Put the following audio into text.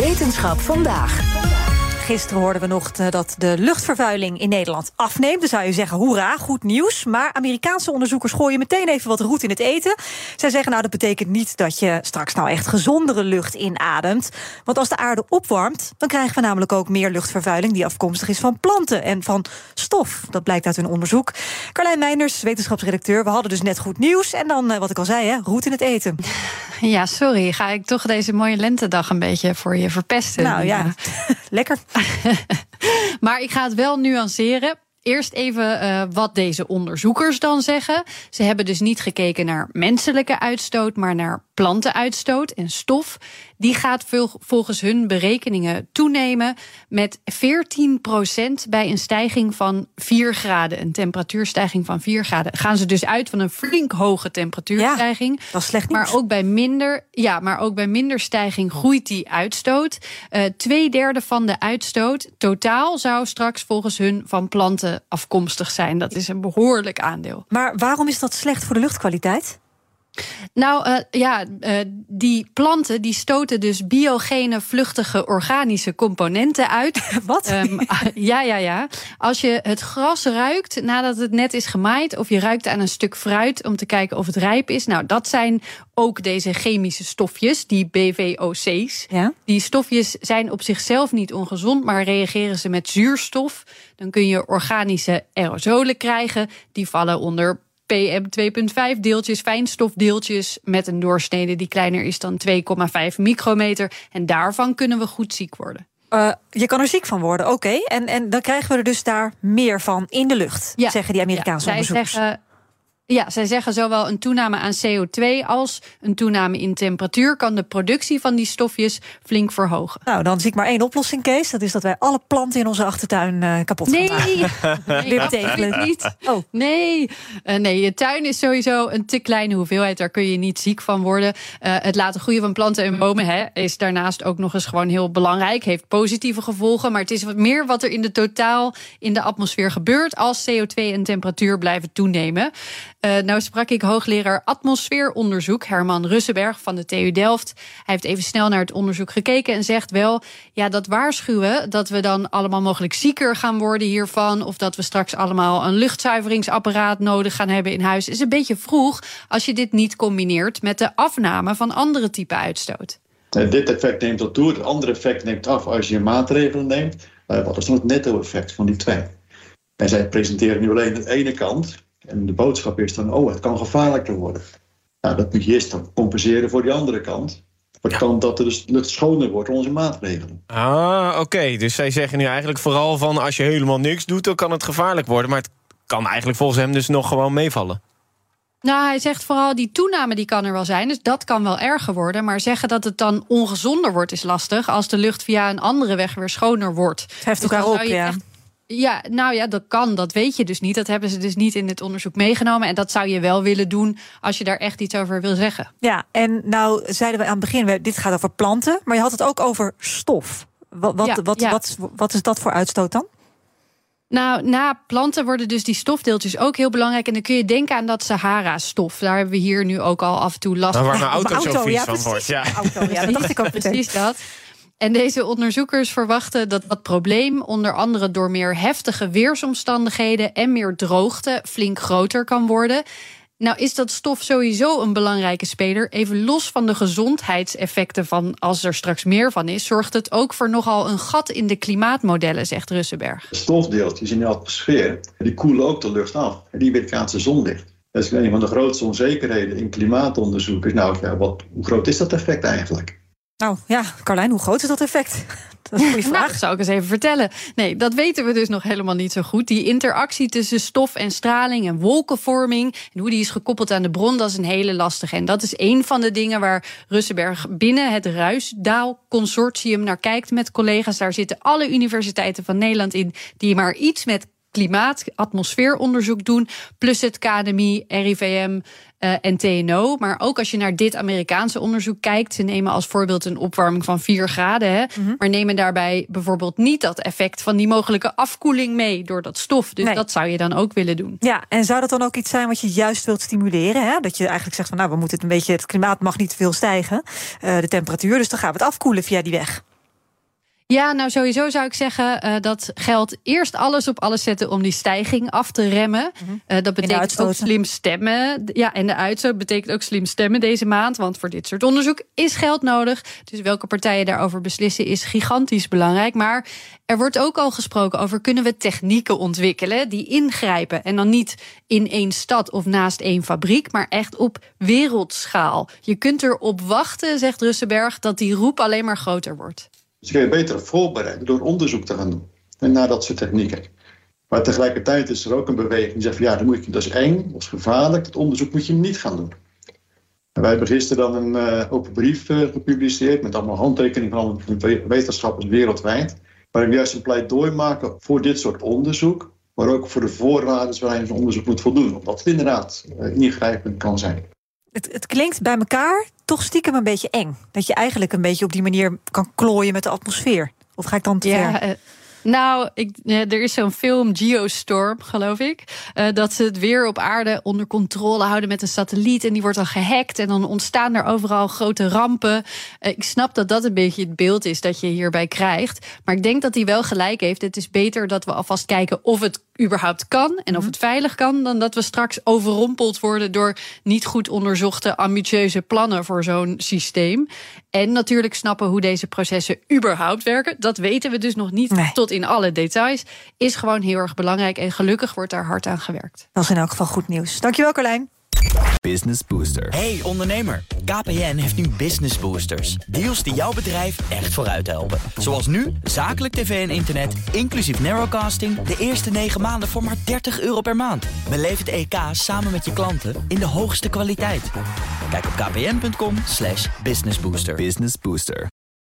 Wetenschap vandaag. Gisteren hoorden we nog eh, dat de luchtvervuiling in Nederland afneemt. Dan zou je zeggen, hoera, goed nieuws. Maar Amerikaanse onderzoekers gooien meteen even wat roet in het eten. Zij zeggen, nou, dat betekent niet dat je straks nou echt gezondere lucht inademt. Want als de aarde opwarmt, dan krijgen we namelijk ook meer luchtvervuiling... die afkomstig is van planten en van stof. Dat blijkt uit hun onderzoek. Carlijn Meinders, wetenschapsredacteur. We hadden dus net goed nieuws. En dan, eh, wat ik al zei, hè, roet in het eten. Ja, sorry. Ga ik toch deze mooie lentedag een beetje voor je verpesten? Nou ja, lekker. maar ik ga het wel nuanceren. Eerst even uh, wat deze onderzoekers dan zeggen. Ze hebben dus niet gekeken naar menselijke uitstoot, maar naar plantenuitstoot en stof. Die gaat volgens hun berekeningen toenemen met 14% bij een stijging van 4 graden. Een temperatuurstijging van 4 graden. Gaan ze dus uit van een flink hoge temperatuurstijging. Ja, dat is slecht nieuws. Maar ook bij minder, ja, maar ook bij minder stijging groeit die uitstoot. Uh, twee derde van de uitstoot totaal zou straks volgens hun van planten afkomstig zijn. Dat is een behoorlijk aandeel. Maar waarom is dat slecht voor de luchtkwaliteit? Nou uh, ja, uh, die planten die stoten dus biogene, vluchtige organische componenten uit. Wat? Um, ja, ja, ja. Als je het gras ruikt nadat het net is gemaaid, of je ruikt aan een stuk fruit om te kijken of het rijp is. Nou, dat zijn ook deze chemische stofjes, die BVOC's. Ja? Die stofjes zijn op zichzelf niet ongezond, maar reageren ze met zuurstof. Dan kun je organische aerosolen krijgen. Die vallen onder PM2,5 deeltjes, fijnstofdeeltjes met een doorsnede die kleiner is dan 2,5 micrometer. En daarvan kunnen we goed ziek worden. Uh, je kan er ziek van worden, oké. En, en dan krijgen we er dus daar meer van in de lucht, ja. zeggen die Amerikaanse ja, onderzoekers. Zeggen, ja, zij zeggen zowel een toename aan CO2 als een toename in temperatuur kan de productie van die stofjes flink verhogen. Nou, dan zie ik maar één oplossing, Kees. Dat is dat wij alle planten in onze achtertuin uh, kapot nee. gaan maken. Nee, niet. Oh. Nee. Uh, nee, je tuin is sowieso een te kleine hoeveelheid. Daar kun je niet ziek van worden. Uh, het laten groeien van planten en bomen hè, is daarnaast ook nog eens gewoon heel belangrijk. Heeft positieve gevolgen. Maar het is wat meer wat er in de totaal in de atmosfeer gebeurt als CO2 en temperatuur blijven toenemen. Uh, nou sprak ik hoogleraar atmosfeeronderzoek Herman Russenberg van de TU Delft. Hij heeft even snel naar het onderzoek gekeken en zegt wel: ja, dat waarschuwen dat we dan allemaal mogelijk zieker gaan worden hiervan, of dat we straks allemaal een luchtzuiveringsapparaat nodig gaan hebben in huis, is een beetje vroeg als je dit niet combineert met de afname van andere typen uitstoot. Dit effect neemt al toe, het andere effect neemt af als je maatregelen neemt. Wat is dan het netto-effect van die twee? En zij presenteren nu alleen de ene kant, en de boodschap is dan, oh, het kan gevaarlijker worden. Nou, dat moet je eerst dan compenseren voor die andere kant. Voor de ja. kant dat de dus lucht schoner wordt onze maatregelen. Ah, oké. Dus zij zeggen nu eigenlijk vooral van... als je helemaal niks doet, dan kan het gevaarlijk worden. Maar het kan eigenlijk volgens hem dus nog gewoon meevallen. Nou, hij zegt vooral die toename die kan er wel zijn. Dus dat kan wel erger worden. Maar zeggen dat het dan ongezonder wordt is lastig... als de lucht via een andere weg weer schoner wordt. Het heft dus elkaar op, ja. Echt ja, nou ja, dat kan. Dat weet je dus niet. Dat hebben ze dus niet in het onderzoek meegenomen. En dat zou je wel willen doen als je daar echt iets over wil zeggen. Ja, en nou zeiden we aan het begin, dit gaat over planten. Maar je had het ook over stof. Wat, wat, ja, wat, ja. wat, wat is dat voor uitstoot dan? Nou, na planten worden dus die stofdeeltjes ook heel belangrijk. En dan kun je denken aan dat Sahara-stof. Daar hebben we hier nu ook al af en toe last van. Waar mijn auto, auto zo vies ja, van wordt. Ja. Auto, ja, dat dacht ik ook Precies dat. En deze onderzoekers verwachten dat dat probleem onder andere door meer heftige weersomstandigheden en meer droogte flink groter kan worden. Nou is dat stof sowieso een belangrijke speler. Even los van de gezondheidseffecten van als er straks meer van is, zorgt het ook voor nogal een gat in de klimaatmodellen, zegt Russenberg. Stofdeeltjes in de atmosfeer, die koelen ook de lucht af. En die weerkaatsen zonlicht. Dat is een van de grootste onzekerheden in klimaatonderzoek. Is nou, ja, wat, hoe groot is dat effect eigenlijk? Nou ja, Carlijn, hoe groot is dat effect? Dat is een goede vraag. Nou, zou ik eens even vertellen. Nee, dat weten we dus nog helemaal niet zo goed. Die interactie tussen stof en straling en wolkenvorming... en hoe die is gekoppeld aan de bron, dat is een hele lastige. En dat is een van de dingen waar Russenberg binnen het Ruisdaal-consortium naar kijkt met collega's. Daar zitten alle universiteiten van Nederland in... die maar iets met klimaat, atmosfeeronderzoek doen, plus het KNMI, RIVM uh, en TNO. Maar ook als je naar dit Amerikaanse onderzoek kijkt, ze nemen als voorbeeld een opwarming van 4 graden, hè, mm -hmm. maar nemen daarbij bijvoorbeeld niet dat effect van die mogelijke afkoeling mee door dat stof. Dus nee. dat zou je dan ook willen doen. Ja, en zou dat dan ook iets zijn wat je juist wilt stimuleren? Hè? Dat je eigenlijk zegt van nou, we moeten het een beetje, het klimaat mag niet te veel stijgen, uh, de temperatuur, dus dan gaan we het afkoelen via die weg. Ja, nou sowieso zou ik zeggen uh, dat geld eerst alles op alles zetten om die stijging af te remmen. Mm -hmm. uh, dat betekent ook slim stemmen. Ja, en de uitstoot betekent ook slim stemmen deze maand. Want voor dit soort onderzoek is geld nodig. Dus welke partijen daarover beslissen is gigantisch belangrijk. Maar er wordt ook al gesproken over kunnen we technieken ontwikkelen die ingrijpen. En dan niet in één stad of naast één fabriek, maar echt op wereldschaal. Je kunt erop wachten, zegt Russenberg, dat die roep alleen maar groter wordt. Dus je je beter voorbereiden door onderzoek te gaan doen. En naar dat soort technieken. Maar tegelijkertijd is er ook een beweging die zegt: ja, dan moet je, dat is eng, dat is gevaarlijk, dat onderzoek moet je niet gaan doen. En wij hebben gisteren dan een uh, open brief uh, gepubliceerd met allemaal handtekeningen van wetenschappers wereldwijd. Waarin we juist een pleidooi maken voor dit soort onderzoek, maar ook voor de voorwaarden waarin zo'n onderzoek moet voldoen, omdat het inderdaad uh, ingrijpend kan zijn. Het, het, klinkt bij elkaar toch stiekem een beetje eng. Dat je eigenlijk een beetje op die manier kan klooien met de atmosfeer. Of ga ik dan te ja, ver? Nou, ik, er is zo'n film, Geostorm, geloof ik. Uh, dat ze het weer op aarde onder controle houden met een satelliet. En die wordt dan gehackt. En dan ontstaan er overal grote rampen. Uh, ik snap dat dat een beetje het beeld is dat je hierbij krijgt. Maar ik denk dat hij wel gelijk heeft. Het is beter dat we alvast kijken of het überhaupt kan. En of het veilig kan. Dan dat we straks overrompeld worden door niet goed onderzochte, ambitieuze plannen voor zo'n systeem. En natuurlijk snappen hoe deze processen überhaupt werken. Dat weten we dus nog niet nee. Tot in alle details. Is gewoon heel erg belangrijk. En gelukkig wordt daar hard aan gewerkt. Dat is in elk geval goed nieuws. Dankjewel, Carlijn. Business Booster. Hey ondernemer, KPN heeft nu Business Boosters. Deals die jouw bedrijf echt vooruit helpen. Zoals nu, zakelijk tv en internet, inclusief narrowcasting... de eerste 9 maanden voor maar 30 euro per maand. Beleef het EK samen met je klanten in de hoogste kwaliteit. Kijk op kpn.com businessbooster. Business Booster.